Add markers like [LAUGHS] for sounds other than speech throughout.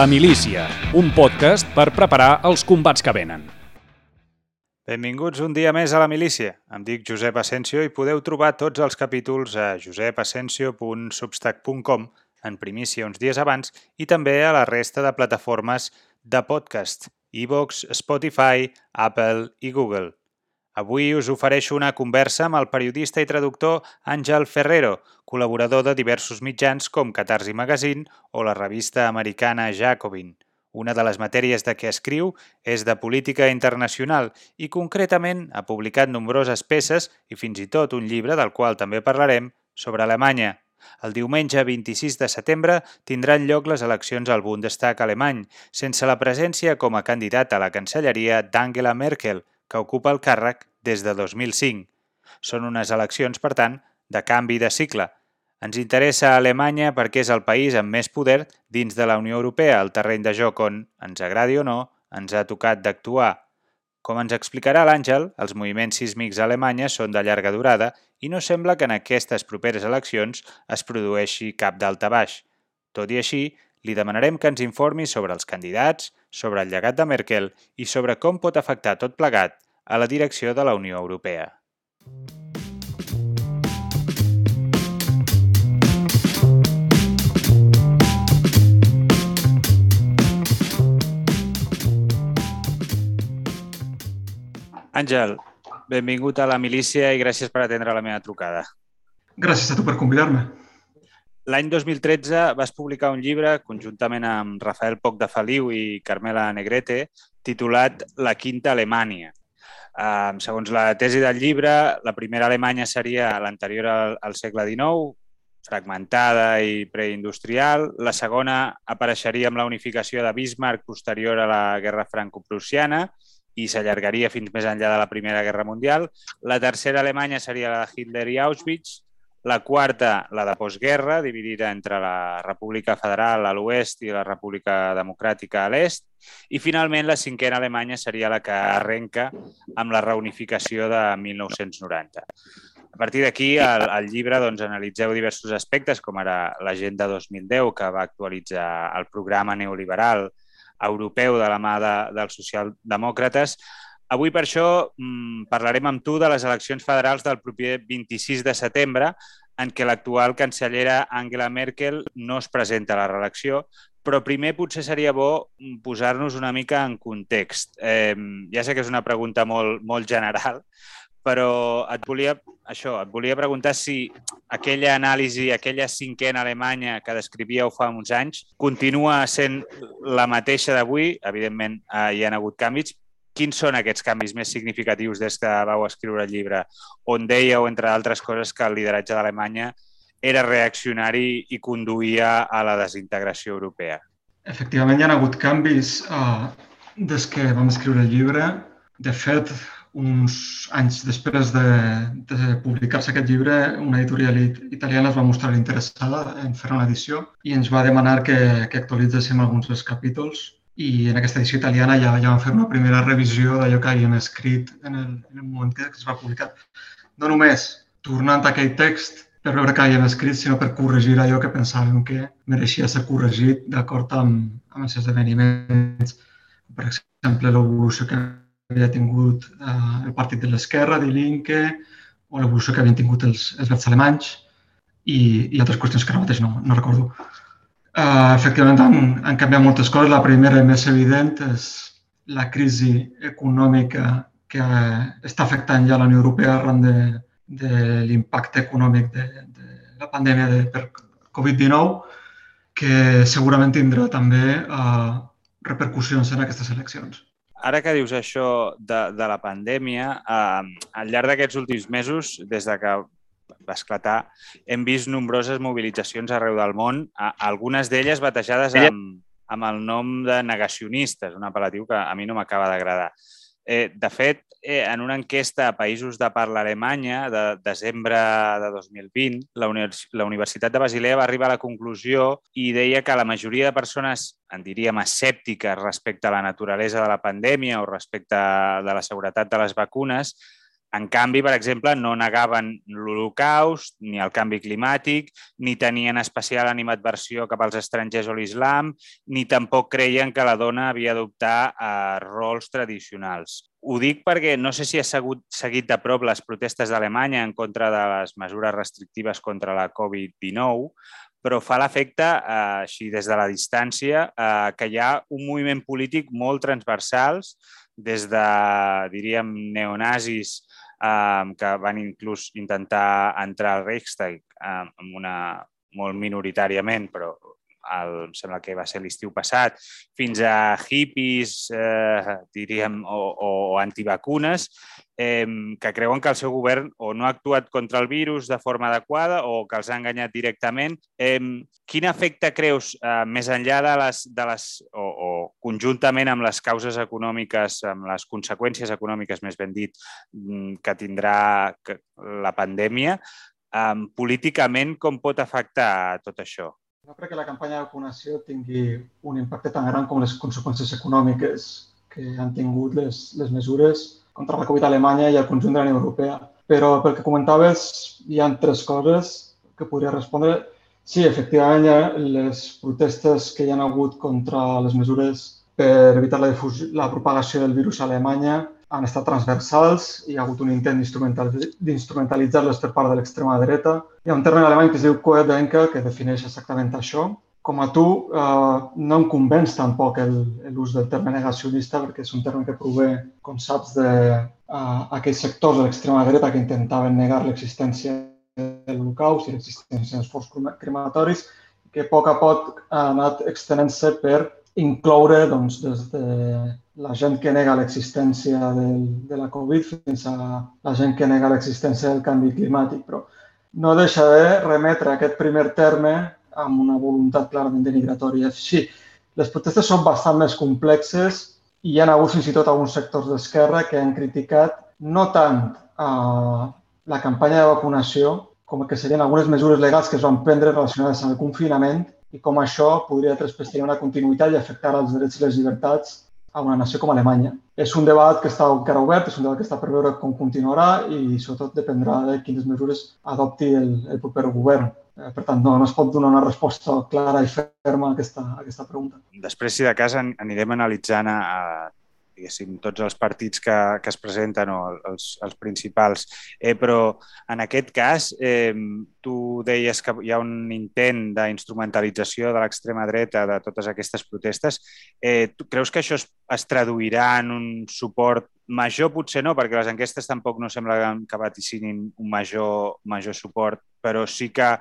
La Milícia, un podcast per preparar els combats que venen. Benvinguts un dia més a La Milícia. Em dic Josep Asensio i podeu trobar tots els capítols a josepasensio.substack.com en primícia uns dies abans i també a la resta de plataformes de podcast, iVox, Spotify, Apple i Google. Avui us ofereixo una conversa amb el periodista i traductor Àngel Ferrero, col·laborador de diversos mitjans com Catarsi Magazine o la revista americana Jacobin. Una de les matèries de què escriu és de política internacional i concretament ha publicat nombroses peces i fins i tot un llibre del qual també parlarem sobre Alemanya. El diumenge 26 de setembre tindran lloc les eleccions al Bundestag alemany, sense la presència com a candidat a la cancelleria d'Angela Merkel, que ocupa el càrrec des de 2005. Són unes eleccions, per tant, de canvi de cicle. Ens interessa Alemanya perquè és el país amb més poder dins de la Unió Europea, el terreny de joc on, ens agradi o no, ens ha tocat d'actuar. Com ens explicarà l'Àngel, els moviments sísmics a Alemanya són de llarga durada i no sembla que en aquestes properes eleccions es produeixi cap d'alta baix. Tot i així, li demanarem que ens informi sobre els candidats, sobre el llegat de Merkel i sobre com pot afectar tot plegat a la direcció de la Unió Europea. Àngel, benvingut a la milícia i gràcies per atendre la meva trucada. Gràcies a tu per convidar-me. L'any 2013 vas publicar un llibre conjuntament amb Rafael Poc de Feliu i Carmela Negrete titulat La quinta Alemanya. Um, segons la tesi del llibre, la primera Alemanya seria l'anterior al, al segle XIX, fragmentada i preindustrial. La segona apareixeria amb la unificació de Bismarck posterior a la Guerra Franco-Prussiana i s'allargaria fins més enllà de la Primera Guerra Mundial. La tercera Alemanya seria la de Hitler i Auschwitz la quarta, la de postguerra, dividida entre la República Federal a l'oest i la República Democràtica a l'est. I finalment la cinquena Alemanya seria la que arrenca amb la reunificació de 1990. A partir d'aquí, al, al llibre doncs, analitzeu diversos aspectes, com ara l'Agenda 2010, que va actualitzar el programa neoliberal europeu de la mà de, dels socialdemòcrates, Avui, per això, mmm, parlarem amb tu de les eleccions federals del proper 26 de setembre, en què l'actual cancellera Angela Merkel no es presenta a la reelecció, però primer potser seria bo posar-nos una mica en context. Eh, ja sé que és una pregunta molt, molt general, però et volia, això, et volia preguntar si aquella anàlisi, aquella cinquena Alemanya que descrivíeu fa uns anys, continua sent la mateixa d'avui. Evidentment, eh, hi ha hagut canvis, quins són aquests canvis més significatius des que vau escriure el llibre, on dèieu, entre altres coses, que el lideratge d'Alemanya era reaccionari i conduïa a la desintegració europea? Efectivament, hi ha hagut canvis uh, des que vam escriure el llibre. De fet, uns anys després de, de publicar-se aquest llibre, una editorial italiana es va mostrar interessada en fer una edició i ens va demanar que, que actualitzéssim alguns dels capítols i en aquesta edició italiana ja, ja vam fer una primera revisió d'allò que havíem escrit en el, en el moment que es va publicar. No només tornant a aquell text per veure què havíem escrit, sinó per corregir allò que pensàvem que mereixia ser corregit d'acord amb, amb els esdeveniments. Per exemple, l'evolució que havia tingut eh, el partit de l'esquerra, de l'Inque, o l'evolució que havien tingut els, els verds alemanys i, i altres qüestions que ara mateix no, no recordo. Uh, efectivament han, han canviat moltes coses. La primera i més evident és la crisi econòmica que està afectant ja la Unió Europea arran de, de l'impacte econòmic de, de la pandèmia de, per Covid-19, que segurament tindrà també uh, repercussions en aquestes eleccions. Ara que dius això de, de la pandèmia, eh, al llarg d'aquests últims mesos, des de que va esclatar, hem vist nombroses mobilitzacions arreu del món, algunes d'elles batejades amb, amb el nom de negacionistes, un apel·latiu que a mi no m'acaba d'agradar. Eh, de fet, eh, en una enquesta a països de parla alemanya de desembre de 2020, la, Univers la Universitat de Basilea va arribar a la conclusió i deia que la majoria de persones, en diríem, escèptiques respecte a la naturalesa de la pandèmia o respecte de la seguretat de les vacunes, En canvi, per exemple, no negaven l'Holocaust, ni el canvi climàtic, ni tenien especial animadversió cap als estrangers o l'islam, ni tampoc creien que la dona havia d'adoptar eh, rols tradicionals. Ho dic perquè no sé si ha segut, seguit de prop les protestes d'Alemanya en contra de les mesures restrictives contra la Covid-19, però fa l'efecte, eh, així des de la distància, eh, que hi ha un moviment polític molt transversals des de, diríem, neonazis eh, que van inclús intentar entrar al Reichstag eh, amb una molt minoritàriament, però el, em sembla que va ser l'estiu passat, fins a hippies, eh, diríem, o, o antivacunes, eh, que creuen que el seu govern o no ha actuat contra el virus de forma adequada o que els ha enganyat directament. Eh, quin efecte creus, eh, més enllà de les, de les o, o conjuntament amb les causes econòmiques, amb les conseqüències econòmiques, més ben dit, mm, que tindrà la pandèmia, eh, políticament com pot afectar tot això? No crec que la campanya de vacunació tingui un impacte tan gran com les conseqüències econòmiques que han tingut les, les mesures contra la Covid a Alemanya i al conjunt de la Unió Europea. Però pel que comentaves, hi ha tres coses que podria respondre. Sí, efectivament, ha les protestes que hi han hagut contra les mesures per evitar la, la propagació del virus a Alemanya han estat transversals, hi ha hagut un intent d'instrumentalitzar-les per part de l'extrema dreta. Hi ha un terme alemany que es diu Querdenker, que defineix exactament això. Com a tu, eh, no em convenç tampoc l'ús del terme negacionista, perquè és un terme que prové, com saps, d'aquells uh, sectors de l'extrema dreta que intentaven negar l'existència de l'Holocaust i l'existència dels forts crematoris, que a poc a poc ha anat extenent-se per incloure doncs, des de la gent que nega l'existència de la Covid fins a la gent que nega l'existència del canvi climàtic. Però no deixa de remetre aquest primer terme amb una voluntat clarament denigratòria. Sí, les protestes són bastant més complexes i hi ha hagut fins i tot alguns sectors d'esquerra que han criticat no tant eh, la campanya de vacunació com que serien algunes mesures legals que es van prendre relacionades amb el confinament i com això podria tenir una continuïtat i afectar els drets i les llibertats a una nació com Alemanya. És un debat que està encara obert, és un debat que està per veure com continuarà i sobretot dependrà de quines mesures adopti el, el proper govern. Eh, per tant, no, no es pot donar una resposta clara i ferma a aquesta, a aquesta pregunta. Després, si de cas, anirem analitzant a, a diguéssim, tots els partits que, que es presenten o els, els principals. Eh, però en aquest cas, eh, tu deies que hi ha un intent d'instrumentalització de l'extrema dreta de totes aquestes protestes. Eh, tu creus que això es, es traduirà en un suport major? Potser no, perquè les enquestes tampoc no sembla que vaticinin un major, major suport, però sí que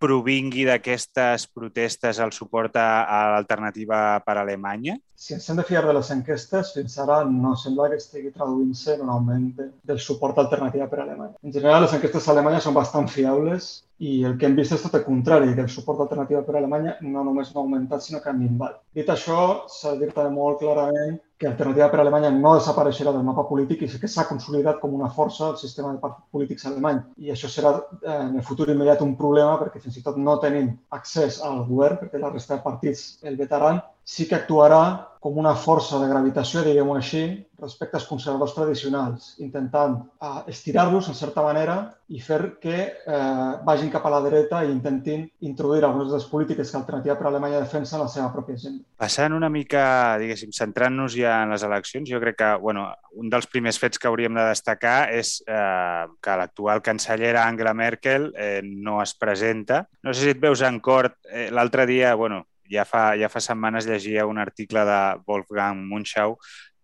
provingui d'aquestes protestes el suport a, a l'alternativa per a Alemanya? Si ens hem de fiar de les enquestes, fins ara no sembla que estigui traduint-se en un augment de, del suport a l'alternativa per a Alemanya. En general, les enquestes a Alemanya són bastant fiables i el que hem vist és tot el contrari, que el suport a l'alternativa per a Alemanya no només no ha augmentat, sinó que ha minvat. Dit això, s'ha també molt clarament que Alternativa per Alemanya no desapareixerà del mapa polític i que s'ha consolidat com una força al sistema de partits polítics alemany. I això serà eh, en el futur immediat un problema perquè fins i tot no tenim accés al govern, perquè la resta de partits el vetaran, sí que actuarà com una força de gravitació, diguem-ho així, respecte als conservadors tradicionals, intentant eh, estirar-los en certa manera i fer que eh, vagin cap a la dreta i intentin introduir algunes de les polítiques que Alternativa per Alemanya defensa en la seva pròpia agenda. Passant una mica, diguéssim, centrant-nos ja en les eleccions, jo crec que bueno, un dels primers fets que hauríem de destacar és eh, que l'actual cancellera Angela Merkel eh, no es presenta. No sé si et veus en cort. Eh, L'altre dia, bueno, ja fa, ja fa setmanes llegia un article de Wolfgang Munchau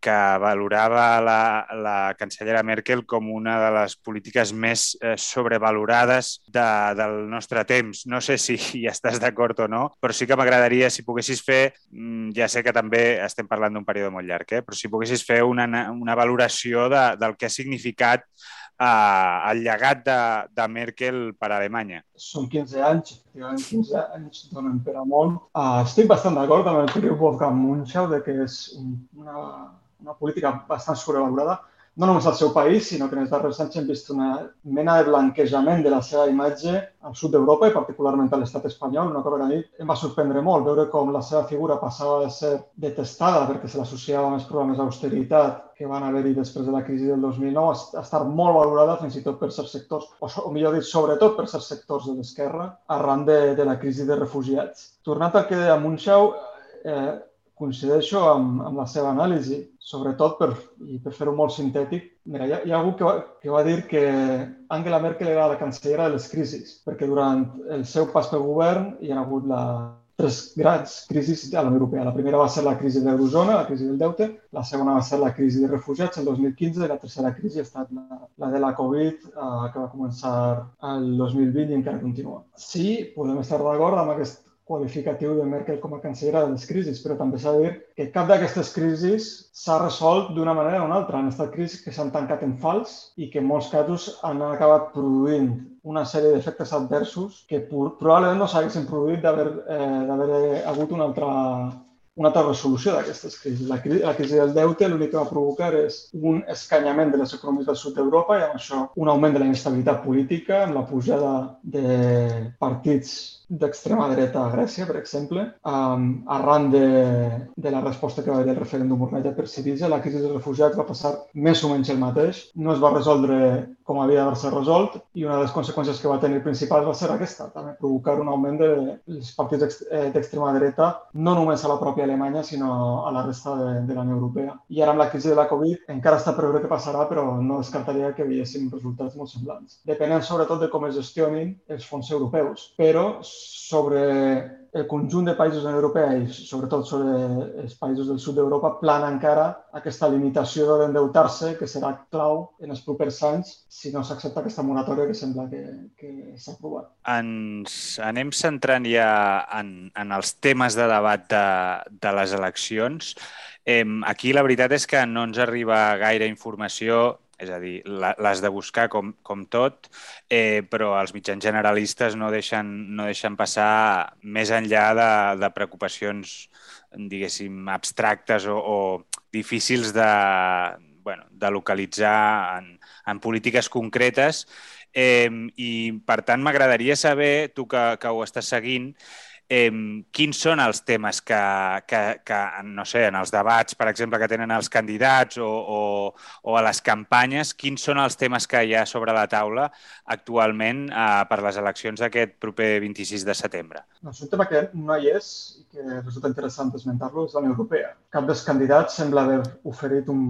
que valorava la, la cancellera Merkel com una de les polítiques més eh, sobrevalorades de, del nostre temps. No sé si hi estàs d'acord o no, però sí que m'agradaria, si poguessis fer, mm, ja sé que també estem parlant d'un període molt llarg, eh, però si poguessis fer una, una valoració de, del que ha significat eh, el llegat de, de Merkel per a Alemanya. Són 15 anys, efectivament, 15 anys donen per a molt. Uh, estic bastant d'acord amb el que diu Wolfgang Munchau de que és una, una política bastant sobrevalorada, no només al seu país, sinó que en els darrers anys hem vist una mena de blanquejament de la seva imatge al sud d'Europa i particularment a l'estat espanyol, una cosa que em va sorprendre molt, veure com la seva figura passava de ser detestada perquè se l'associava amb els programes d'austeritat que van haver-hi després de la crisi del 2009 a estar molt valorada fins i tot per certs sectors, o, o millor dit, sobretot per certs sectors de l'esquerra, arran de, de la crisi de refugiats. Tornant al que deia Munchau, eh, coincideixo amb, amb la seva anàlisi, sobretot per, i per fer-ho molt sintètic. Mira, hi ha, hi ha algú que va, que va dir que Angela Merkel era la cancellera de les crisis, perquè durant el seu pas pel govern hi ha hagut la, tres grans crisis a la Unió Europea. La primera va ser la crisi de l'eurozona, la crisi del deute, la segona va ser la crisi de refugiats el 2015 i la tercera crisi ha estat la, la de la Covid, eh, que va començar el 2020 i encara continua. Sí, podem estar d'acord amb aquest qualificatiu de Merkel com a cancellera de les crisis, però també s'ha de dir que cap d'aquestes crisis s'ha resolt d'una manera o una altra. Han estat crisis que s'han tancat en fals i que en molts casos han acabat produint una sèrie d'efectes adversos que probablement no s'haguessin produït d'haver eh, hagut una altra una altra resolució d'aquestes crisis. La, crisi, la crisi del deute l'únic que va provocar és un escanyament de les economies del sud d'Europa i amb això un augment de la inestabilitat política, amb la pujada de partits d'extrema dreta a Grècia, per exemple, um, arran de, de la resposta que va haver el referèndum organitzat per Sirisa, la crisi dels refugiats va passar més o menys el mateix. No es va resoldre com havia d'haver-se resolt i una de les conseqüències que va tenir principal va ser aquesta, també provocar un augment dels partits eh, d'extrema dreta, no només a la pròpia Alemanya, sinó a la resta de, de la Unió Europea. I ara amb la crisi de la Covid encara està per veure què passarà, però no descartaria que veiéssim resultats molt semblants. Depenent sobretot de com es gestionin els fons europeus, però sobre el conjunt de països de Europea i sobretot sobre els països del sud d'Europa plana encara aquesta limitació d'endeutar-se que serà clau en els propers anys si no s'accepta aquesta moratòria que sembla que, que s'ha aprovat. Ens anem centrant ja en, en els temes de debat de, de les eleccions. Eh, aquí la veritat és que no ens arriba gaire informació és a dir, l'has de buscar com, com tot, eh, però els mitjans generalistes no deixen, no deixen passar més enllà de, de preocupacions, diguéssim, abstractes o, o difícils de, bueno, de localitzar en, en polítiques concretes. Eh, I, per tant, m'agradaria saber, tu que, que ho estàs seguint, eh, quins són els temes que, que, que, no sé, en els debats, per exemple, que tenen els candidats o, o, o a les campanyes, quins són els temes que hi ha sobre la taula actualment eh, per les eleccions d'aquest proper 26 de setembre? No, és un tema que no hi és i que resulta interessant esmentar-lo, és la Unió Europea. Cap dels candidats sembla haver oferit un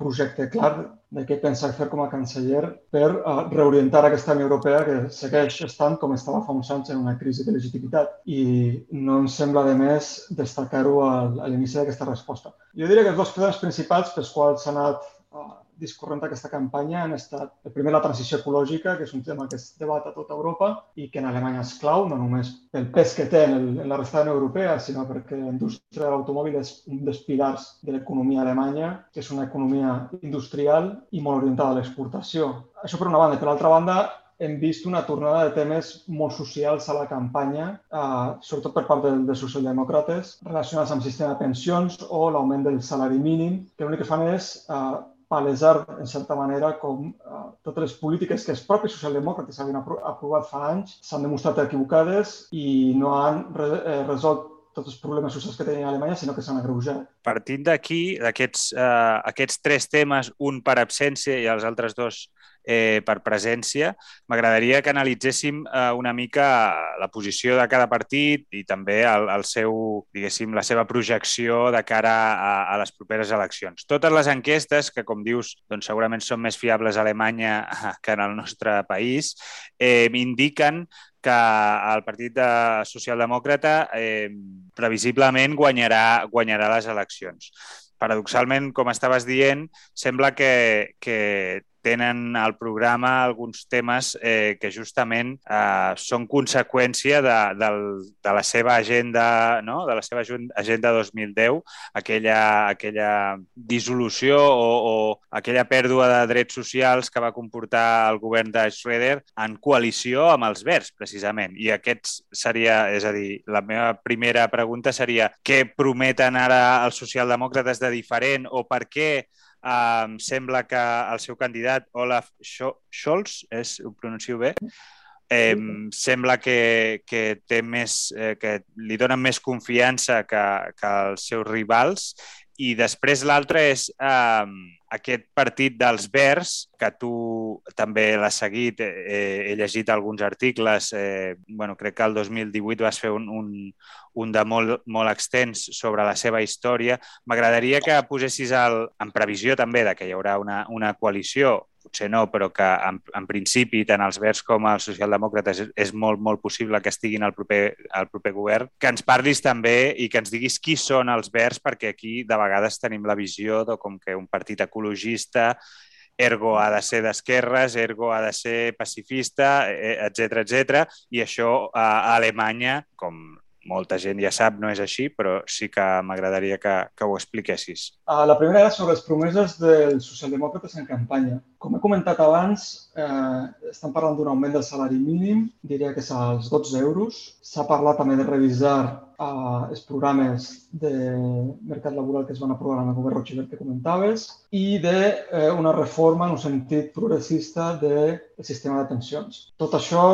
projecte clar de què pensa fer com a canceller per uh, reorientar aquesta Unió Europea que segueix estant com estava fa uns anys en una crisi de legitimitat. I no em sembla, de més, destacar-ho a l'inici d'aquesta resposta. Jo diria que els dos temes principals pels quals s'ha anat uh, discorrent aquesta campanya han estat, primer, la transició ecològica, que és un tema que es debat a tota Europa i que en Alemanya és clau, no només pel pes que té en, el, en la resta de Europea, sinó perquè la indústria de l'automòbil és un dels pilars de l'economia alemanya, que és una economia industrial i molt orientada a l'exportació. Això per una banda. Per l'altra banda, hem vist una tornada de temes molt socials a la campanya, eh, sobretot per part de, de socialdemòcrates, relacionats amb el sistema de pensions o l'augment del salari mínim, que l'únic que fan és eh, palesar, en certa manera, com uh, totes les polítiques que els propis socialdemòcrates havien apro aprovat fa anys s'han demostrat equivocades i no han re eh, resolt tots els problemes socials que tenia Alemanya, sinó que s'han agreujat. Partint d'aquí, d'aquests uh, aquests tres temes, un per absència i els altres dos eh, per presència. M'agradaria que analitzéssim eh, una mica la posició de cada partit i també el, el seu, diguéssim, la seva projecció de cara a, a les properes eleccions. Totes les enquestes, que com dius, doncs segurament són més fiables a Alemanya [LAUGHS] que en el nostre país, eh, indiquen que el Partit de Socialdemòcrata eh, previsiblement guanyarà, guanyarà les eleccions paradoxalment, com estaves dient, sembla que, que tenen al programa alguns temes eh, que justament eh, són conseqüència de, de, de la seva agenda, no? de la seva agenda 2010, aquella, aquella dissolució o, o aquella pèrdua de drets socials que va comportar el govern de Schroeder en coalició amb els Verds, precisament. I aquests seria, és a dir, la meva primera pregunta seria què prometen ara els socialdemòcrates de diferent o per què eh, sembla que el seu candidat, Olaf Scholz, és, ho pronuncio bé, eh, sembla que, que, té més, eh, que li donen més confiança que, que els seus rivals. I després l'altre és eh, aquest partit dels Verds, que tu també l'has seguit, eh, he llegit alguns articles, eh, bueno, crec que el 2018 vas fer un, un, un de molt, molt extens sobre la seva història. M'agradaria que posessis el, en previsió també de que hi haurà una, una coalició potser no, però que en, en principi tant els Verds com els socialdemòcrates és, és molt, molt possible que estiguin al proper, al proper govern, que ens parlis també i que ens diguis qui són els Verds, perquè aquí de vegades tenim la visió de com que un partit ecologista ergo ha de ser d'esquerres, ergo ha de ser pacifista, etc eh, etc. i això a Alemanya, com molta gent ja sap, no és així, però sí que m'agradaria que, que ho expliquessis. Uh, la primera és sobre les promeses dels socialdemòcrates en campanya. Com he comentat abans, eh, estan parlant d'un augment del salari mínim, diria que és als 12 euros. S'ha parlat també de revisar els programes de mercat laboral que es van aprovar en el govern Rochevert que comentaves i d'una eh, reforma en un sentit progressista del sistema de pensions. Tot això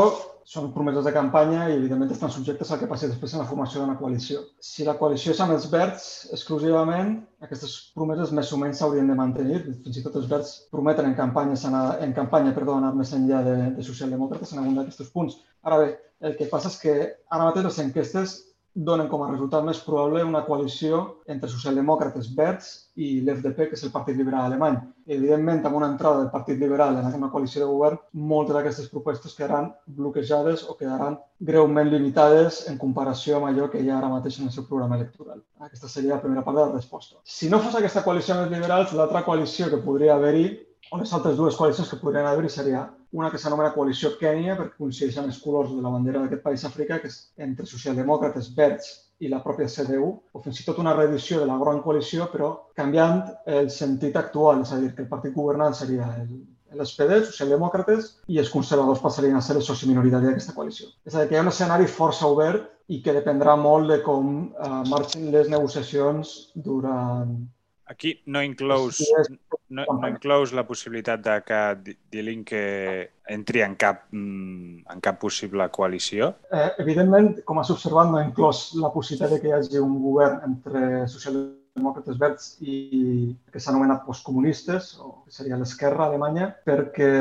són promeses de campanya i, evidentment, estan subjectes al que passi després en la formació d'una coalició. Si la coalició és amb els verds exclusivament, aquestes promeses més o menys s'haurien de mantenir. Fins i tot els verds prometen en campanya, anar, en campanya perdó, anar més enllà de, de socialdemòcrates en algun d'aquests punts. Ara bé, el que passa és que ara mateix les enquestes donen com a resultat més probable una coalició entre socialdemòcrates verds i l'FDP, que és el Partit Liberal alemany. Evidentment, amb una entrada del Partit Liberal en una coalició de govern, moltes d'aquestes propostes quedaran bloquejades o quedaran greument limitades en comparació amb allò que hi ha ara mateix en el seu programa electoral. Aquesta seria la primera part de la resposta. Si no fos aquesta coalició amb els liberals, l'altra coalició que podria haver-hi les altres dues coalicions que podrien haver-hi seria una que s'anomena Coalició Kènia, perquè coincideixen els colors de la bandera d'aquest país africà, que és entre socialdemòcrates, verds i la pròpia CDU, o fins i tot una reedició de la Gran Coalició, però canviant el sentit actual, és a dir, que el partit governant seria el, l'SPD, socialdemòcrates, i els conservadors passarien a ser el soci minoritari d'aquesta coalició. És a dir, que hi ha un escenari força obert i que dependrà molt de com uh, marxin les negociacions durant Aquí no inclous, no, no inclous la possibilitat de que D-Link entri en cap, mm, en cap possible coalició? Eh, evidentment, com has observat, no ha inclòs la possibilitat de que hi hagi un govern entre socialdemòcrates verds i que s'ha anomenat postcomunistes, o que seria l'esquerra alemanya, perquè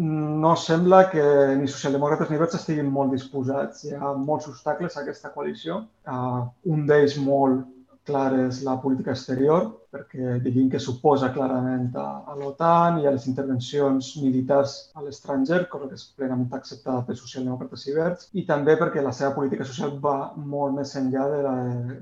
no sembla que ni socialdemòcrates ni verds estiguin molt disposats. Hi ha molts obstacles a aquesta coalició. Uh, un d'ells molt clar és la política exterior, perquè diguin que suposa clarament a, a l'OTAN i a les intervencions militars a l'estranger, cosa que és plenament acceptada per socialdemòcrates i verds, i també perquè la seva política social va molt més enllà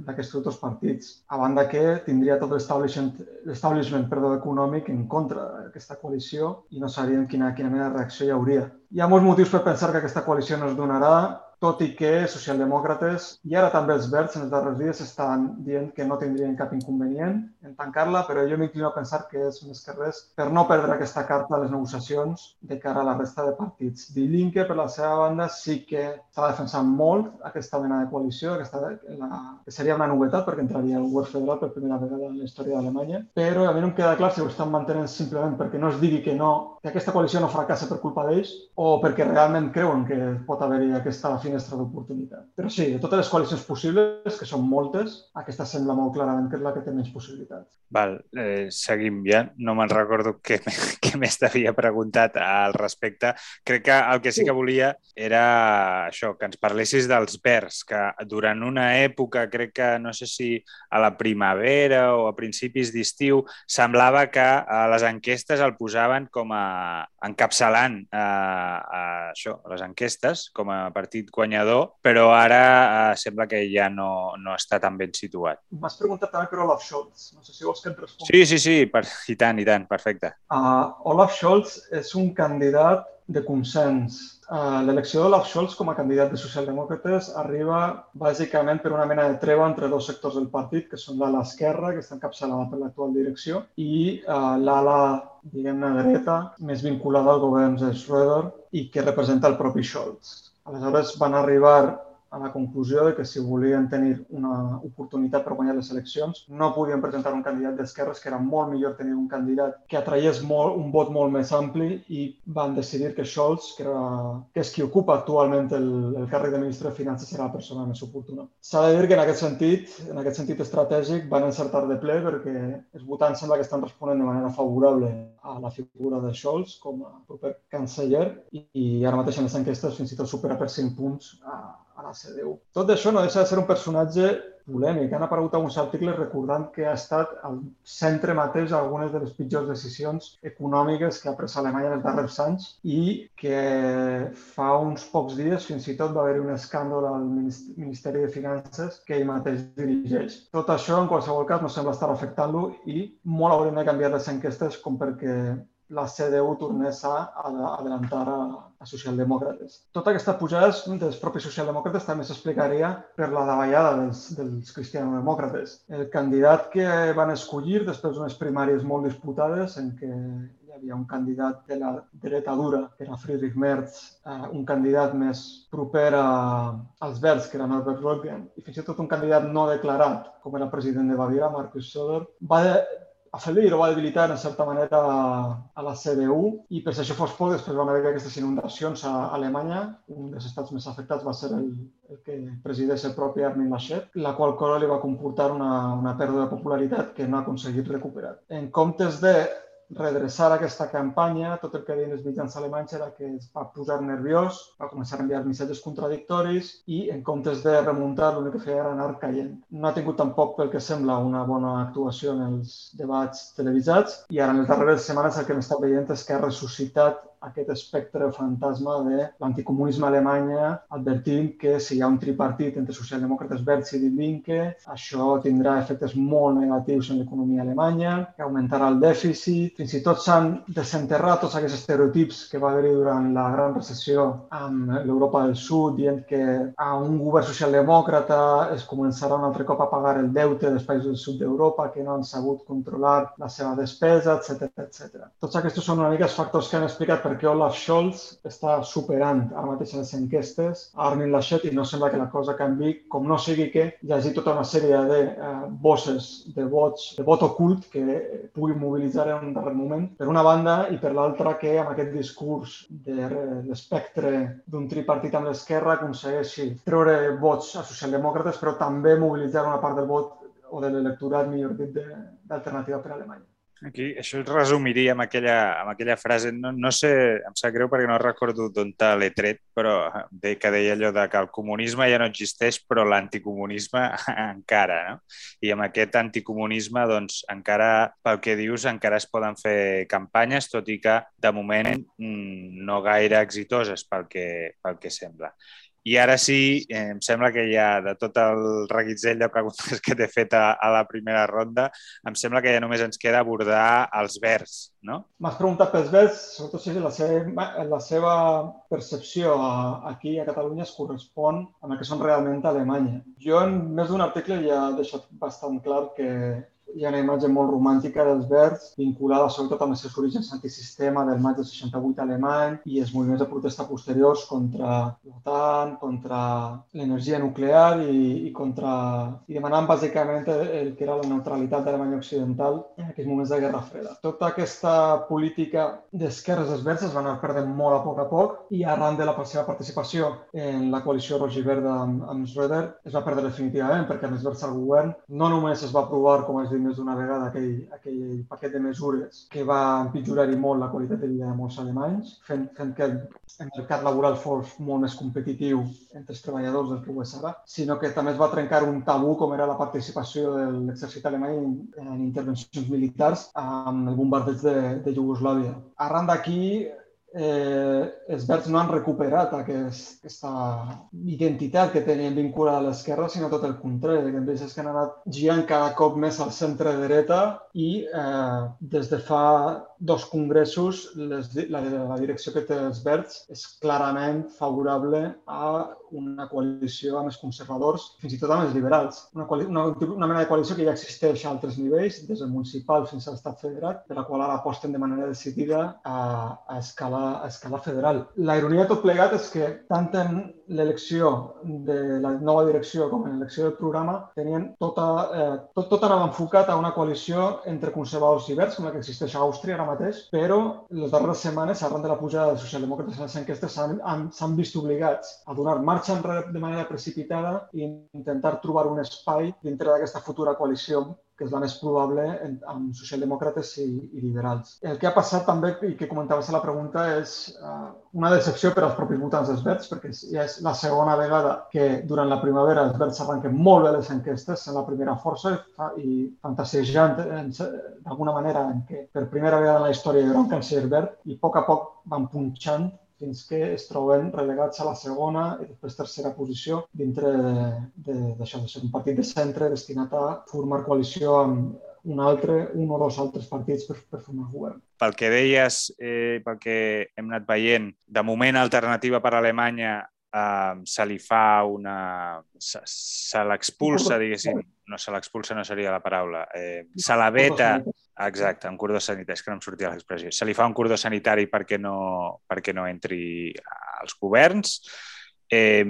d'aquests altres partits. A banda que tindria tot l'establishment econòmic en contra d'aquesta coalició i no sabien quina, quina mena de reacció hi hauria. Hi ha molts motius per pensar que aquesta coalició no es donarà tot i que socialdemòcrates i ara també els verds en els darrers dies estan dient que no tindrien cap inconvenient en tancar-la, però jo m'inclino a pensar que és més que res per no perdre aquesta carta a les negociacions de cara a la resta de partits. Die Linke, per la seva banda, sí que està defensant molt aquesta mena de coalició, aquesta, la, que seria una novetat perquè entraria el govern federal per primera vegada en la història d'Alemanya, però a mi no em queda clar si ho estan mantenint simplement perquè no es digui que no, que aquesta coalició no fracassa per culpa d'ells o perquè realment creuen que pot haver-hi aquesta finestra d'oportunitat. Però sí, de totes les coalicions possibles, que són moltes, aquesta sembla molt clarament que és la que té menys possibilitats. Val, eh, seguim ja. No me'n recordo què, [LAUGHS] què més t'havia preguntat al respecte. Crec que el que sí que volia era això, que ens parlessis dels verds, que durant una època, crec que no sé si a la primavera o a principis d'estiu, semblava que a les enquestes el posaven com a encapçalant a, a, això, a les enquestes com a partit guanyador, però ara eh, sembla que ja no, no està tan ben situat. M'has preguntat també per Olaf Scholz. No sé si vols que et respongui. Sí, sí, sí, per... i tant, i tant, perfecte. Uh, Olaf Scholz és un candidat de consens. Uh, L'elecció d'Olaf Scholz com a candidat de socialdemòcrates arriba bàsicament per una mena de treva entre dos sectors del partit, que són l'ala esquerra, que està encapçalada per l'actual direcció, i uh, l'ala, diguem-ne, dreta, més vinculada al govern de Schröder i que representa el propi Scholz. Aleshores van arribar a la conclusió de que si volien tenir una oportunitat per guanyar les eleccions no podien presentar un candidat d'esquerres, que era molt millor tenir un candidat que atraies molt, un vot molt més ampli i van decidir que Scholz, que, era, que és qui ocupa actualment el, el càrrec de ministre de Finances, serà la persona més oportuna. S'ha de dir que en aquest sentit, en aquest sentit estratègic, van encertar de ple perquè els votants sembla que estan responent de manera favorable a la figura de Scholz com a proper canceller i, i ara mateix en les enquestes fins i tot supera per 5 punts a, a la CDU. Tot això no deixa de ser un personatge polèmic. Han aparegut alguns articles recordant que ha estat al centre mateix algunes de les pitjors decisions econòmiques que ha pres Alemanya en els darrers anys i que fa uns pocs dies fins i tot va haver un escàndol al Ministeri de Finances que ell mateix dirigeix. Tot això, en qualsevol cas, no sembla estar afectant-lo i molt hauríem de canviar les enquestes com perquè la CDU tornés a adelantar a, a socialdemòcrates. Tota aquesta pujada dels propis socialdemòcrates també s'explicaria per la davallada dels, dels cristianodemòcrates. El candidat que van escollir després d'unes primàries molt disputades en què hi havia un candidat de la dreta dura, que era Friedrich Merz, eh, un candidat més proper a, als Verds, que era Norbert Röttgen, i fins i tot un candidat no declarat, com era president de Baviera, Markus Söder, va de, afeblir o va debilitar en certa manera a la CDU i per si això fos poc, després van haver aquestes inundacions a Alemanya. Un dels estats més afectats va ser el, el que presideix el propi Armin Laschet, la qual cosa li va comportar una, una pèrdua de popularitat que no ha aconseguit recuperar. En comptes de redreçar aquesta campanya, tot el que deien els mitjans alemanys era que es va posar nerviós, va començar a enviar missatges contradictoris i, en comptes de remuntar, l'únic que feia era anar caient. No ha tingut tampoc, pel que sembla, una bona actuació en els debats televisats i ara en les darreres setmanes el que hem estat veient és que ha ressuscitat aquest espectre fantasma de l'anticomunisme Alemanya, advertint que si hi ha un tripartit entre socialdemòcrates verds i Die això tindrà efectes molt negatius en l'economia alemanya, que augmentarà el dèficit, fins i tot s'han desenterrat tots aquests estereotips que va haver-hi durant la gran recessió amb l'Europa del Sud, dient que a un govern socialdemòcrata es començarà un altre cop a pagar el deute dels països del sud d'Europa que no han sabut controlar la seva despesa, etc etc. Tots aquests són una mica els factors que han explicat per perquè Olaf Scholz està superant ara mateix les enquestes a Armin Laschet i no sembla que la cosa canvi, com no sigui que hi hagi tota una sèrie de eh, bosses de vots, de vot ocult que pugui mobilitzar en un darrer moment, per una banda, i per l'altra que amb aquest discurs de l'espectre d'un tripartit amb l'esquerra aconsegueixi treure vots a socialdemòcrates, però també mobilitzar una part del vot o de l'electorat, millor dit, d'alternativa per a Alemanya. Aquí, això es resumiria amb aquella, amb aquella frase, no, no sé, em sap greu perquè no recordo d'on l'he tret, però de, que deia allò de que el comunisme ja no existeix, però l'anticomunisme [LAUGHS] encara, no? I amb aquest anticomunisme, doncs, encara, pel que dius, encara es poden fer campanyes, tot i que, de moment, mm, no gaire exitoses, pel que, pel que sembla. I ara sí, eh, em sembla que ja de tot el reguitzell de preguntes [LAUGHS] que t'he fet a, a la primera ronda, em sembla que ja només ens queda abordar els verds, no? M'has preguntat pels verds, sobretot si la seva, la seva percepció a, aquí a Catalunya es correspon amb el que són realment a Alemanya. Jo en més d'un article ja he deixat bastant clar que hi ha una imatge molt romàntica dels verds, vinculada sobretot amb els seus orígens antisistema del maig del 68 alemany i els moviments de protesta posteriors contra l'OTAN, contra l'energia nuclear i, i, contra, i demanant bàsicament el que era la neutralitat d'Alemanya Occidental en aquells moments de Guerra Freda. Tota aquesta política d'esquerres dels verds es va anar perdent molt a poc a poc i arran de la seva participació en la coalició roig-i-verda amb, amb Schröder es va perdre definitivament perquè amb els verds govern no només es va aprovar, com es dit més d'una vegada aquell, aquell paquet de mesures que va empitjorar-hi molt la qualitat de vida de molts alemanys, fent, fent que el mercat laboral fos molt més competitiu entre els treballadors del que ho és ara, sinó que també es va trencar un tabú com era la participació de l'exèrcit alemany en, en intervencions militars amb el bombardeig de, de Iugoslàvia. Arran d'aquí, eh, els verds no han recuperat aquest, aquesta identitat que tenien vinculada a l'esquerra, sinó tot el contrari, que hem vist que han anat girant cada cop més al centre-dreta i eh, des de fa dos congressos les, la, la direcció que té els verds és clarament favorable a una coalició amb els conservadors, fins i tot amb els liberals. Una, una, una mena de coalició que ja existeix a altres nivells, des del municipal fins a l'estat federat, per la qual ara aposten de manera decidida a, a escalar a escala federal. La ironia de tot plegat és que tant en l'elecció de la nova direcció com en l'elecció del programa tenien tota, eh, tot, tot anava enfocat a una coalició entre conservadors i verds, com la que existeix a Àustria ara mateix, però les darreres setmanes, arran de la pujada dels socialdemòcrates a les enquestes, s'han vist obligats a donar marxa enrere de manera precipitada i intentar trobar un espai dintre d'aquesta futura coalició que és la més probable amb socialdemòcrates i, i liberals. El que ha passat també, i que comentaves a la pregunta, és uh, una decepció per als propis votants dels Verds, perquè ja és la segona vegada que durant la primavera els Verds arrenquen molt bé les enquestes, en la primera força i fantasejant d'alguna manera en què per primera vegada en la història hi haurà un verd i a poc a poc van punxant fins que es troben relegats a la segona i després tercera posició dintre d'això, de, de ser un partit de centre destinat a formar coalició amb un altre, un o dos altres partits per, per formar govern. Pel que deies, eh, pel que hem anat veient, de moment Alternativa per Alemanya eh, se li fa una... se, se l'expulsa, diguéssim, no se l'expulsa no seria la paraula, eh, se la veta Exacte, un cordó sanitari, és que no em sortia l'expressió. Se li fa un cordó sanitari perquè no, perquè no entri als governs. Eh,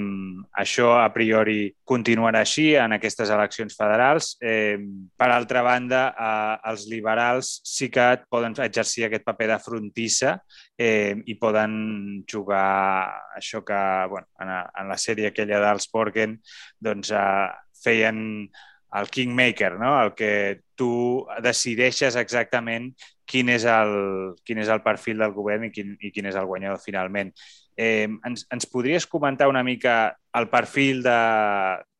això a priori continuarà així en aquestes eleccions federals. Eh, per altra banda, eh, els liberals sí que poden exercir aquest paper de frontissa eh, i poden jugar això que bueno, en, en la sèrie aquella dels Borgen doncs, eh, feien el kingmaker, no? el que tu decideixes exactament quin és el, quin és el perfil del govern i quin, i quin és el guanyador finalment. Eh, ens, ens podries comentar una mica el perfil de,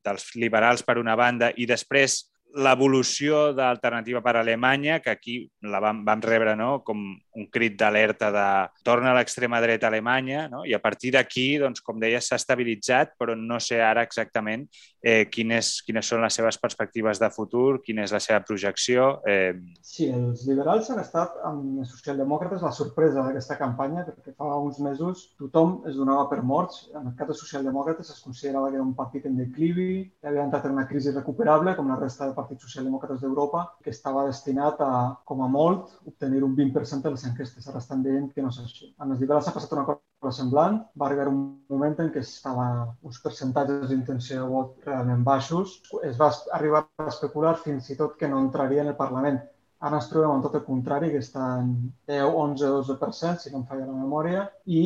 dels liberals per una banda i després l'evolució d'Alternativa per Alemanya, que aquí la vam, vam rebre no? com un crit d'alerta de torna a l'extrema dreta alemanya, no? i a partir d'aquí, doncs, com deies, s'ha estabilitzat, però no sé ara exactament eh, quines, quines són les seves perspectives de futur, quina és la seva projecció. Eh... Sí, els liberals han estat amb els socialdemòcrates la sorpresa d'aquesta campanya, perquè fa uns mesos tothom es donava per morts. En el cas dels socialdemòcrates es considerava que era un partit en declivi, que havia entrat en una crisi recuperable, com la resta de partits socialdemòcrates d'Europa, que estava destinat a, com a molt, obtenir un 20% de les enquestes. Ara estan dient que no és així. En els liberals ha passat una cosa semblant. Va arribar un moment en què estava uns percentatges d'intenció de vot realment baixos. Es va arribar a especular fins i tot que no entraria en el Parlament Ara ens trobem amb tot el contrari, que està en 10, 11, 12%, si no em falla la memòria, i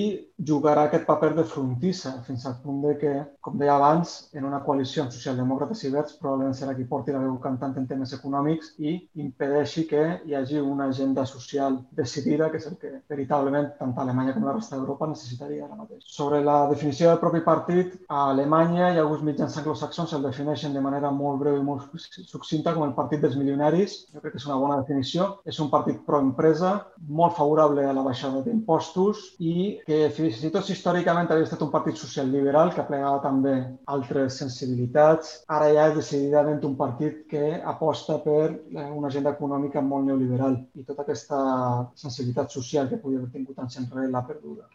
jugarà aquest paper de frontissa, fins al punt de que, com deia abans, en una coalició amb socialdemòcrates i verds probablement serà qui porti la veu cantant en temes econòmics i impedeixi que hi hagi una agenda social decidida, que és el que veritablement tant Alemanya com la resta d'Europa necessitaria ara mateix. Sobre la definició del propi partit, a Alemanya i alguns mitjans anglosaxons el defineixen de manera molt breu i molt succinta com el partit dels milionaris. Jo crec que és una bona definició. És un partit pro-empresa, molt favorable a la baixada d'impostos i que fins i tot històricament havia estat un partit social-liberal que aplegava també altres sensibilitats. Ara ja és decididament un partit que aposta per eh, una agenda econòmica molt neoliberal i tota aquesta sensibilitat social que podia haver tingut anys enrere l'ha perduda.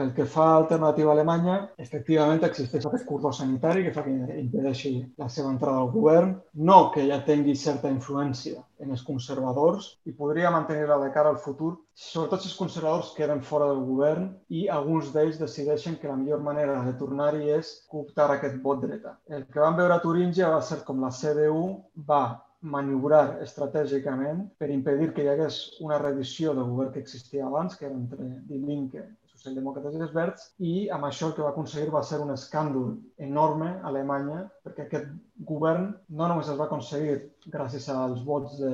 Pel que fa a alternativa alemanya, efectivament existeix aquest cordó sanitari que fa que impedeixi la seva entrada al govern, no que ja tingui certa influència en els conservadors i podria mantenir-la de cara al futur, sobretot si els conservadors queden fora del govern i alguns d'ells decideixen que la millor manera de tornar-hi és cooptar aquest vot dreta. El que vam veure a Turíngia va ser com la CDU va maniobrar estratègicament per impedir que hi hagués una reedició del govern que existia abans, que era entre Die socialdemòcrates i els verds, i amb això el que va aconseguir va ser un escàndol enorme a Alemanya, perquè aquest govern no només es va aconseguir gràcies als vots de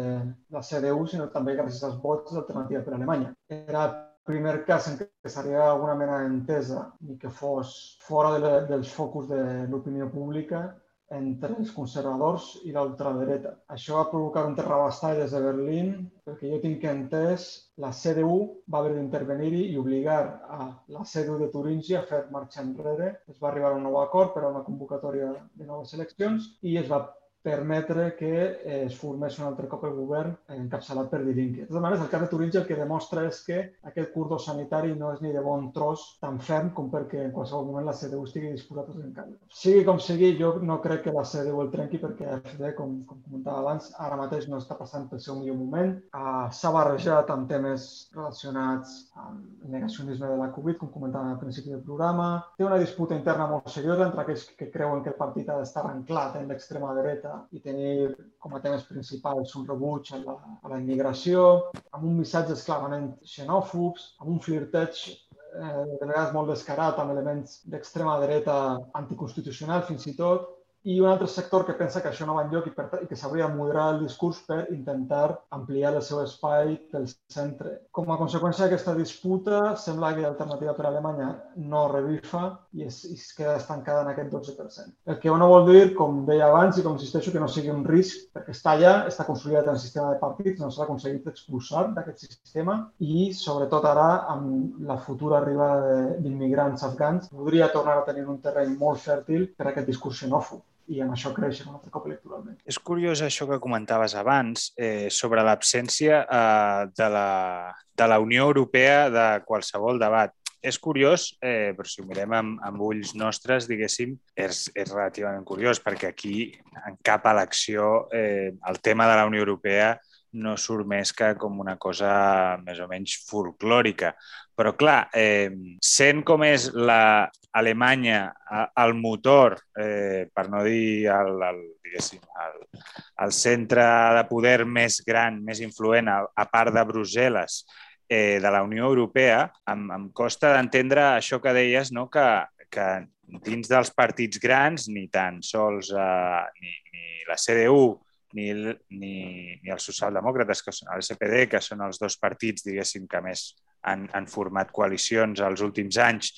la CDU, sinó també gràcies als vots d'Alternativa per Alemanya. Era primer cas en què s'arribava alguna mena d'entesa, ni que fos fora de, dels focus de l'opinió pública, entre els conservadors i l'ultradreta. Això va provocar un terrabastall des de Berlín, perquè jo tinc entès, la CDU va haver d'intervenir-hi i obligar a la CDU de Turíngia a fer marxa enrere. Es va arribar a un nou acord per a una convocatòria de noves eleccions i es va permetre que eh, es formés un altre cop el govern encapçalat per Dirinque. De totes maneres, el cas de Turinge el que demostra és que aquest cordó sanitari no és ni de bon tros tan ferm com perquè en qualsevol moment la CDU estigui disposat a trencar-lo. Sigui com sigui, jo no crec que la CDU el trenqui perquè com, com comentava abans, ara mateix no està passant pel seu millor moment. Uh, S'ha barrejat amb temes relacionats amb el negacionisme de la Covid, com comentava al principi del programa. Té una disputa interna molt seriosa entre aquells que creuen que el partit ha d'estar anclat en l'extrema dreta i tenir com a temes principals un rebuig a la, a la immigració, amb un missatges clarament xenòfobs, amb un flirteig eh, de vegades molt descarat amb elements d'extrema dreta anticonstitucional fins i tot, i un altre sector que pensa que això no va enlloc i, per, i que s'hauria de moderar el discurs per intentar ampliar el seu espai pel centre. Com a conseqüència d'aquesta disputa, sembla que l'alternativa per a Alemanya no revifa i es, i es queda estancada en aquest 12%. El que no vol dir, com deia abans i com insisteixo, que no sigui un risc, perquè està allà, està consolidat en el sistema de partits, no s'ha aconseguit expulsar d'aquest sistema i, sobretot ara, amb la futura arribada d'immigrants afgans, podria tornar a tenir un terreny molt fèrtil per a aquest discurs xenòfob i amb això creixen un altre cop electoralment. És curiós això que comentaves abans eh, sobre l'absència eh, de, la, de la Unió Europea de qualsevol debat. És curiós, eh, però si ho mirem amb, amb ulls nostres, diguéssim, és, és relativament curiós, perquè aquí, en cap elecció, eh, el tema de la Unió Europea no surt més que com una cosa més o menys folclòrica. Però, clar, eh, sent com és la Alemanya el motor, eh, per no dir el, el, el, el centre de poder més gran, més influent, a, a part de Brussel·les, eh, de la Unió Europea, em, em costa d'entendre això que deies, no? que, que dins dels partits grans, ni tan sols eh, ni, ni la CDU ni, ni, ni els socialdemòcrates, que són l'SPD, que són els dos partits, diguéssim, que més han, han format coalicions els últims anys,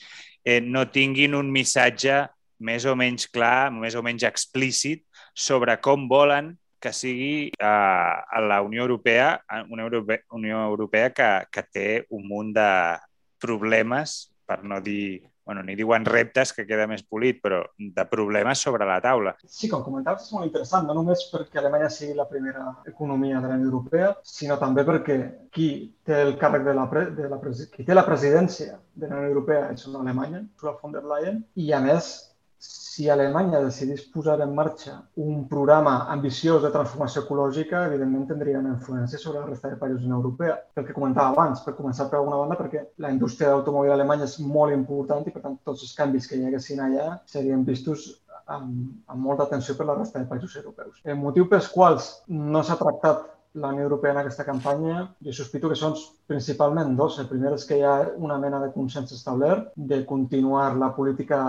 eh, no tinguin un missatge més o menys clar, més o menys explícit sobre com volen que sigui eh, a la Unió Europea, una Europea, Unió Europea que, que té un munt de problemes, per no dir bueno, ni diuen reptes, que queda més polit, però de problemes sobre la taula. Sí, com comentaves, és molt interessant, no només perquè Alemanya sigui la primera economia de la Unió Europea, sinó també perquè qui té el càrrec de la, pre de la qui té la presidència de la Unió Europea és una Alemanya, Ursula von der Leyen, i a més si Alemanya decidís posar en marxa un programa ambiciós de transformació ecològica, evidentment tindria una influència sobre la resta de països de la Europea. El que comentava abans, per començar per alguna banda, perquè la indústria d'automòbil alemanya és molt important i, per tant, tots els canvis que hi haguessin allà serien vistos amb, amb molta atenció per la resta de països europeus. El motiu pels quals no s'ha tractat la Unió Europea en aquesta campanya, jo sospito que són principalment dos. El primer és que hi ha una mena de consens establert de continuar la política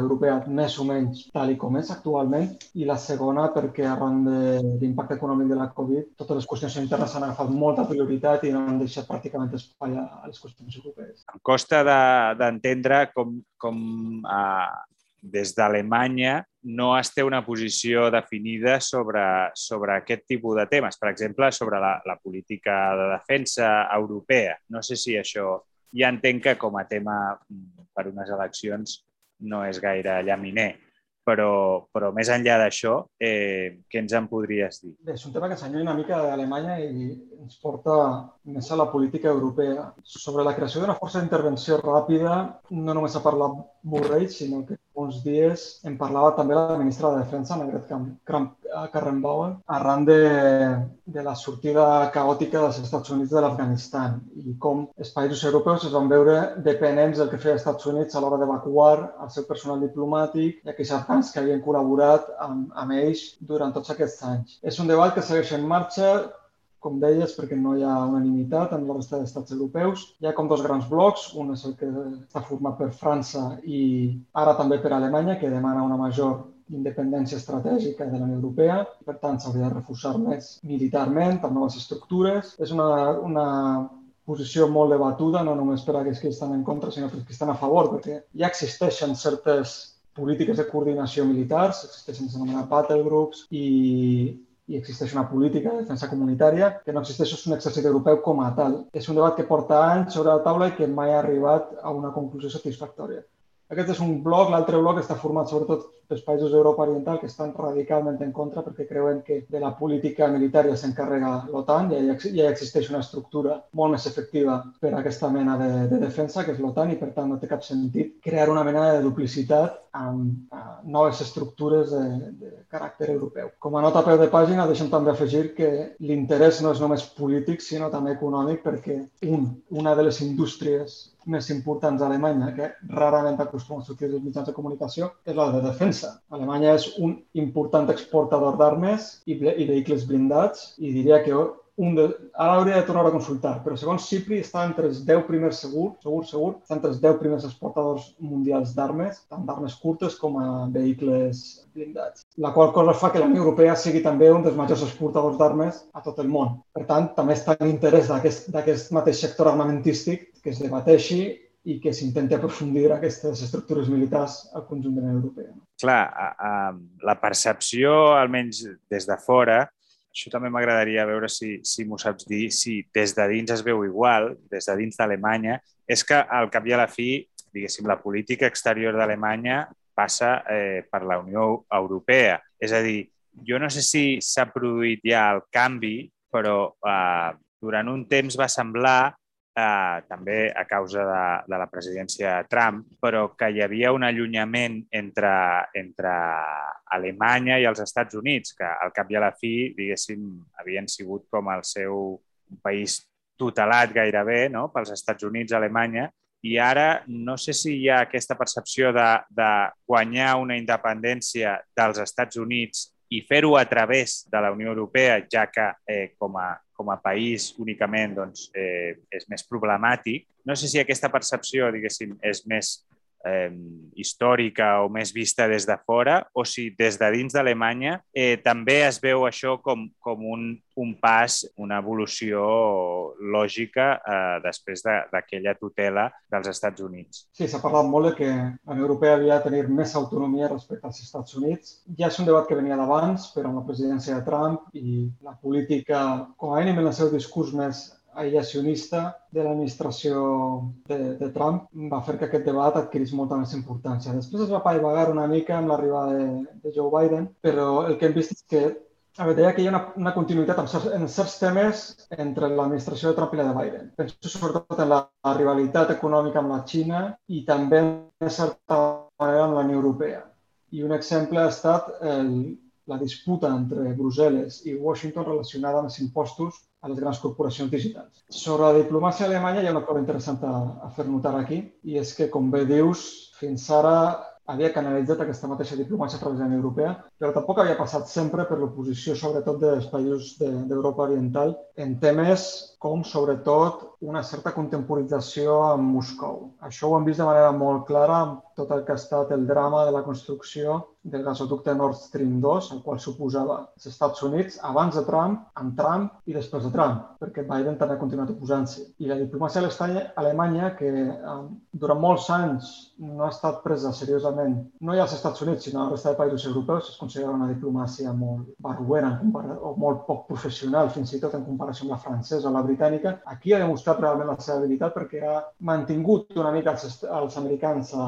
europea més o menys tal i com és actualment i la segona perquè arran de l'impacte econòmic de la Covid totes les qüestions internes s'han agafat molta prioritat i no han deixat pràcticament espai a, les qüestions europees. Em costa d'entendre de, com, com uh, des d'Alemanya no es té una posició definida sobre, sobre aquest tipus de temes. Per exemple, sobre la, la política de defensa europea. No sé si això ja entenc que com a tema mm, per unes eleccions no és gaire llaminer, però, però més enllà d'això, eh, què ens en podries dir? Bé, és un tema que s'allunya una mica d'Alemanya i ens porta més a la política europea. Sobre la creació d'una força d'intervenció ràpida, no només ha parlat Borrell, sinó que uns dies en parlava també la ministra de Defensa, Margaret Karrenbauer, arran de, de la sortida caòtica dels Estats Units de l'Afganistan i com els països europeus es van veure dependents del que feia els Estats Units a l'hora d'evacuar el seu personal diplomàtic i aquells afgans que havien col·laborat amb, amb ells durant tots aquests anys. És un debat que segueix en marxa, com deies, perquè no hi ha unanimitat en la resta d'estats europeus. Hi ha com dos grans blocs, un és el que està format per França i ara també per Alemanya, que demana una major independència estratègica de la Unió Europea. Per tant, s'hauria de reforçar més militarment, amb noves estructures. És una, una posició molt debatuda, no només per aquells que estan en contra, sinó per que estan a favor, perquè ja existeixen certes polítiques de coordinació militars, existeixen els anomenats battle groups i i existeix una política de defensa comunitària, que no existeix un exèrcit europeu com a tal. És un debat que porta anys sobre la taula i que mai ha arribat a una conclusió satisfactòria. Aquest és un bloc, l'altre bloc està format sobretot pels països d'Europa Oriental que estan radicalment en contra perquè creuen que de la política militar s'encarrega l'OTAN, ja, ja existeix una estructura molt més efectiva per a aquesta mena de, de defensa, que és l'OTAN, i per tant no té cap sentit crear una mena de duplicitat amb uh, noves estructures de, de caràcter europeu. Com a nota a peu de pàgina, deixem també afegir que l'interès no és només polític, sinó també econòmic, perquè un, una de les indústries més importants a Alemanya, que rarament acostuma a sortir dels mitjans de comunicació, és la de defensa. Alemanya és un important exportador d'armes i, i vehicles blindats i diria que un de... Ara hauria de tornar a consultar, però segons Cipri està entre els 10 primers segur, segur, segur, està entre els 10 primers exportadors mundials d'armes, tant d'armes curtes com a vehicles blindats. La qual cosa fa que la Unió Europea sigui també un dels majors exportadors d'armes a tot el món. Per tant, també està en interès d'aquest mateix sector armamentístic que es debateixi i que s'intenti aprofundir aquestes estructures militars al conjunt de la Unió Europea. Clar, a, a, la percepció, almenys des de fora, això també m'agradaria veure si, si m'ho saps dir, si des de dins es veu igual, des de dins d'Alemanya, és que al cap i a la fi, diguéssim, la política exterior d'Alemanya passa eh, per la Unió Europea. És a dir, jo no sé si s'ha produït ja el canvi, però eh, durant un temps va semblar eh, també a causa de, de la presidència Trump, però que hi havia un allunyament entre, entre Alemanya i els Estats Units, que al cap i a la fi, diguéssim, havien sigut com el seu país tutelat gairebé no? pels Estats Units, Alemanya, i ara no sé si hi ha aquesta percepció de, de guanyar una independència dels Estats Units i fer-ho a través de la Unió Europea, ja que eh, com a com a país únicament doncs, eh, és més problemàtic. No sé si aquesta percepció, diguéssim, és més eh, històrica o més vista des de fora o si des de dins d'Alemanya eh, també es veu això com, com un, un pas, una evolució lògica eh, després d'aquella de, tutela dels Estats Units. Sí, s'ha parlat molt de que la Unió Europea havia de tenir més autonomia respecte als Estats Units. Ja és un debat que venia d'abans, però amb la presidència de Trump i la política, com a mínim en el seu discurs més aïllacionista de l'administració de, de Trump va fer que aquest debat adquirís molta més importància. Després es va paivagar una mica amb l'arribada de, de Joe Biden, però el que hem vist és que a veure, deia que hi ha una, una continuïtat en certs, en certs temes entre l'administració de Trump i la de Biden. Penso sobretot en la, la rivalitat econòmica amb la Xina i també, en certa manera, amb la Unió Europea. I un exemple ha estat el, la disputa entre Brussel·les i Washington relacionada amb els impostos a les grans corporacions digitals. Sobre la diplomàcia alemanya hi ha una cosa interessant a, a fer notar aquí, i és que, com bé dius, fins ara havia canalitzat aquesta mateixa diplomàcia a través de la Unió Europea, però tampoc havia passat sempre per l'oposició, sobretot dels països d'Europa de, Oriental, en temes com, sobretot, una certa contemporització amb Moscou. Això ho hem vist de manera molt clara amb tot el que ha estat el drama de la construcció del gasoducte Nord Stream 2, al qual suposava els Estats Units abans de Trump, amb Trump i després de Trump, perquè Biden també ha continuat oposant-s'hi. I la diplomàcia alemanya, que eh, durant molts anys no ha estat presa seriosament, no ja als Estats Units, sinó a la resta de països europeus, considera una diplomàcia molt barruera o molt poc professional, fins i tot en comparació amb la francesa o la britànica. Aquí ha demostrat realment la seva habilitat perquè ha mantingut una mica els, els americans a,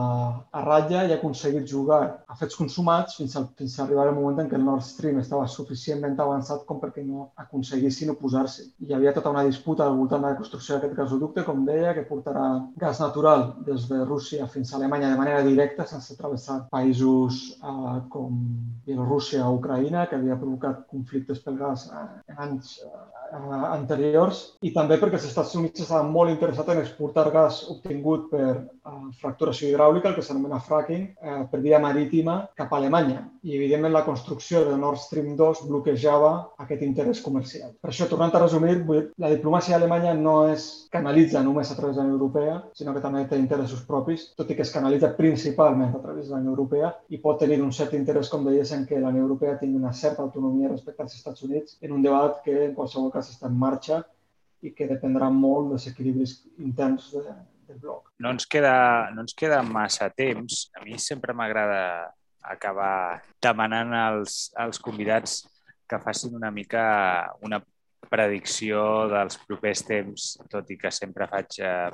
a ratlla i ha aconseguit jugar a fets consumats sumats fins a, fins a arribar al moment en què el Nord Stream estava suficientment avançat com perquè no aconseguissin oposar-se. Hi havia tota una disputa al voltant de la construcció d'aquest gasoducte, com deia, que portarà gas natural des de Rússia fins a Alemanya de manera directa, sense travessar països eh, com Bielorússia o Ucraïna, que havia provocat conflictes pel gas eh, en anys eh, anteriors, i també perquè els Estats Units estaven molt interessats en exportar gas obtingut per eh, fracturació hidràulica, el que s'anomena fracking, eh, per via marítima cap a Alemanya i, evidentment, la construcció de Nord Stream 2 bloquejava aquest interès comercial. Per això, tornant a resumir, la diplomàcia alemanya no es canalitza només a través de la Unió Europea, sinó que també té interessos propis, tot i que es canalitza principalment a través de la Unió Europea i pot tenir un cert interès, com deies, en què la Unió Europea tingui una certa autonomia respecte als Estats Units en un debat que, en qualsevol cas, està en marxa i que dependrà molt dels equilibris interns de, del bloc. No ens, queda, no ens queda massa temps. A mi sempre m'agrada acabar demanant als, als convidats que facin una mica una predicció dels propers temps, tot i que sempre faig, eh,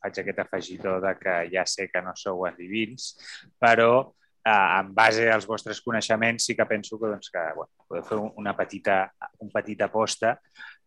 faig aquest afegitó de que ja sé que no sou endivins, però eh, en base als vostres coneixements sí que penso que, doncs, que bueno, podeu fer una petita, un petit aposta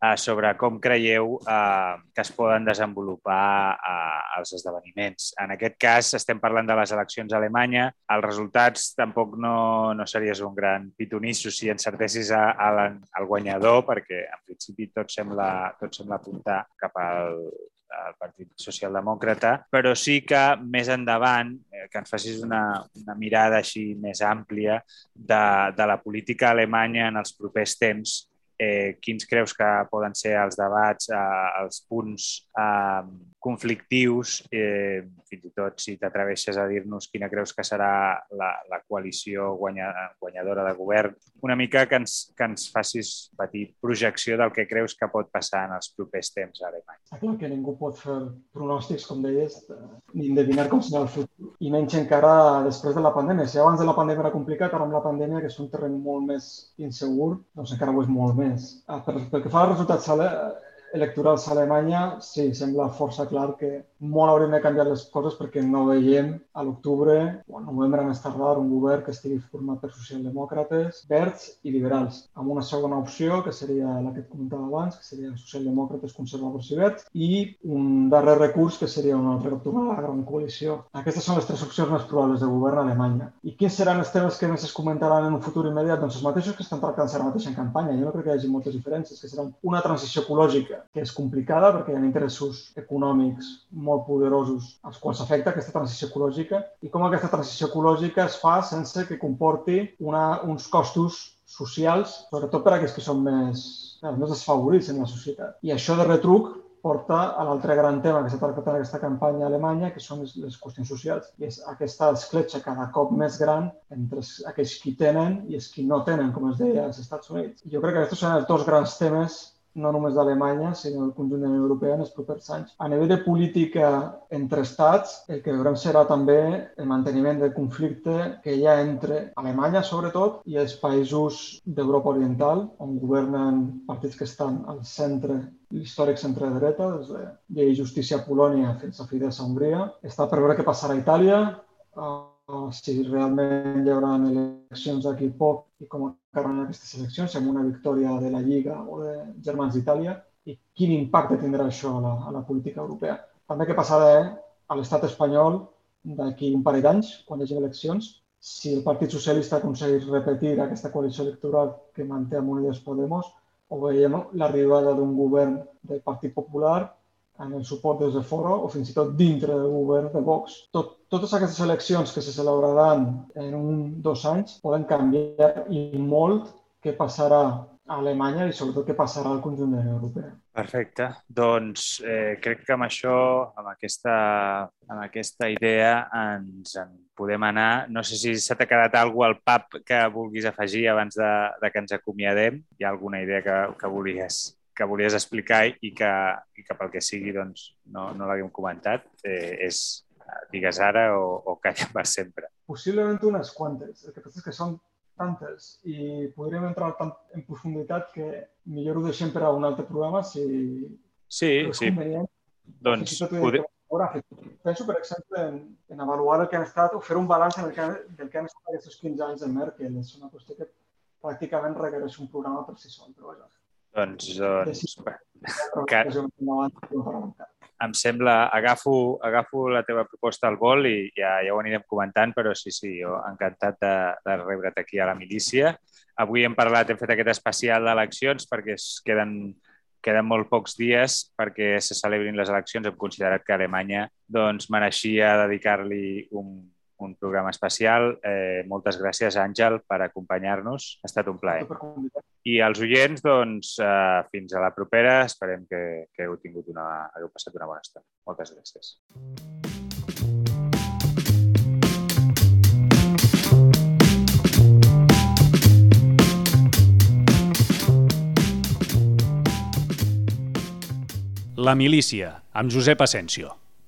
eh, sobre com creieu eh, que es poden desenvolupar eh, els esdeveniments. En aquest cas estem parlant de les eleccions a Alemanya. Els resultats tampoc no, no series un gran pitonisso si encertessis a, a al guanyador, perquè en principi tot sembla, tot sembla apuntar cap al, el Partit Socialdemòcrata, però sí que més endavant, eh, que ens facis una, una mirada així més àmplia de, de la política alemanya en els propers temps, eh, quins creus que poden ser els debats, eh, els punts eh, conflictius, eh, fins i tot si t'atreveixes a dir-nos quina creus que serà la, la coalició guanya, guanyadora de govern, una mica que ens, que ens facis petit projecció del que creus que pot passar en els propers temps a Alemanya. Està clar que ningú pot fer pronòstics, com deies, ni endevinar com serà el futur, i menys encara després de la pandèmia. Si abans de la pandèmia era complicat, ara amb la pandèmia, que és un terreny molt més insegur, doncs encara ho és molt més. Ah, pel que fa als resultats electorals a Alemanya, sí, sembla força clar que molt hauríem de canviar les coses perquè no veiem a l'octubre o a novembre més tardar un govern que estigui format per socialdemòcrates, verds i liberals, amb una segona opció que seria la que et comentava abans, que seria socialdemòcrates, conservadors i verds, i un darrer recurs que seria una altra ruptura a la gran coalició. Aquestes són les tres opcions més probables de govern a Alemanya. I quins seran els temes que més es comentaran en un futur immediat? Doncs els mateixos que estan tractant ara mateix en campanya. Jo no crec que hi hagi moltes diferències, que seran una transició ecològica que és complicada perquè hi ha interessos econòmics molt poderosos als quals afecta aquesta transició ecològica i com aquesta transició ecològica es fa sense que comporti una, uns costos socials, sobretot per a aquells que són més, més desfavorits en la societat. I això de retruc porta a l'altre gran tema que s'ha tractat en aquesta campanya a Alemanya, que són les, les qüestions socials. I és aquesta escletxa cada cop més gran entre aquells qui tenen i els qui no tenen, com es deia als Estats Units. I jo crec que aquests són els dos grans temes no només d'Alemanya, sinó del conjunt de la Unió Europea en els propers anys. A nivell de política entre estats, el que veurem serà també el manteniment del conflicte que hi ha entre Alemanya, sobretot, i els països d'Europa Oriental, on governen partits que estan al centre l'històric centre-dreta, des de Llei i Justícia a Polònia fins a Fidesz a Hongria. Està per veure què passarà a Itàlia, si realment hi haurà eleccions d'aquí poc i com acabaran aquestes eleccions, amb una victòria de la Lliga o de Germans d'Itàlia, i quin impacte tindrà això a la, a la política europea. També què passarà eh, a l'estat espanyol d'aquí un parell d'anys, quan hi hagi eleccions, si el Partit Socialista aconsegueix repetir aquesta coalició electoral que manté amb Unides Podemos, o veiem l'arribada d'un govern del Partit Popular en el suport des de fora o fins i tot dintre del govern de Vox. Tot, totes aquestes eleccions que se celebraran en un dos anys poden canviar i molt què passarà a Alemanya i sobretot què passarà al conjunt de la Europea. Perfecte. Doncs eh, crec que amb això, amb aquesta, amb aquesta idea, ens en podem anar. No sé si s'ha quedat alguna al pap que vulguis afegir abans de, de que ens acomiadem. Hi ha alguna idea que, que volies que volies explicar i que, i que pel que sigui doncs, no, no l'haguem comentat, eh, és digues ara o, o calla per sempre. Possiblement unes quantes. El que passa és que són tantes i podríem entrar tant en profunditat que millor ho deixem per a un altre programa si sí, sí. convenient. Doncs, podem... Penso, per exemple, en, en avaluar el que han estat o fer un balanç en el que, del que han estat aquests 15 anys de Merkel. És una qüestió que pràcticament requereix un programa per si sol. Però vaja, doncs, doncs que... em sembla, agafo, agafo la teva proposta al vol i ja, ja ho anirem comentant, però sí, sí, jo encantat de, de rebre't aquí a la milícia. Avui hem parlat, hem fet aquest especial d'eleccions perquè es queden, queden molt pocs dies perquè se celebrin les eleccions. Hem considerat que Alemanya doncs, mereixia dedicar-li un, un programa especial. Eh, moltes gràcies, Àngel, per acompanyar-nos. Ha estat un plaer. I als oients, doncs, eh, fins a la propera. Esperem que, que heu tingut una, hagueu passat una bona estona. Moltes gràcies. La milícia, amb Josep Asensio.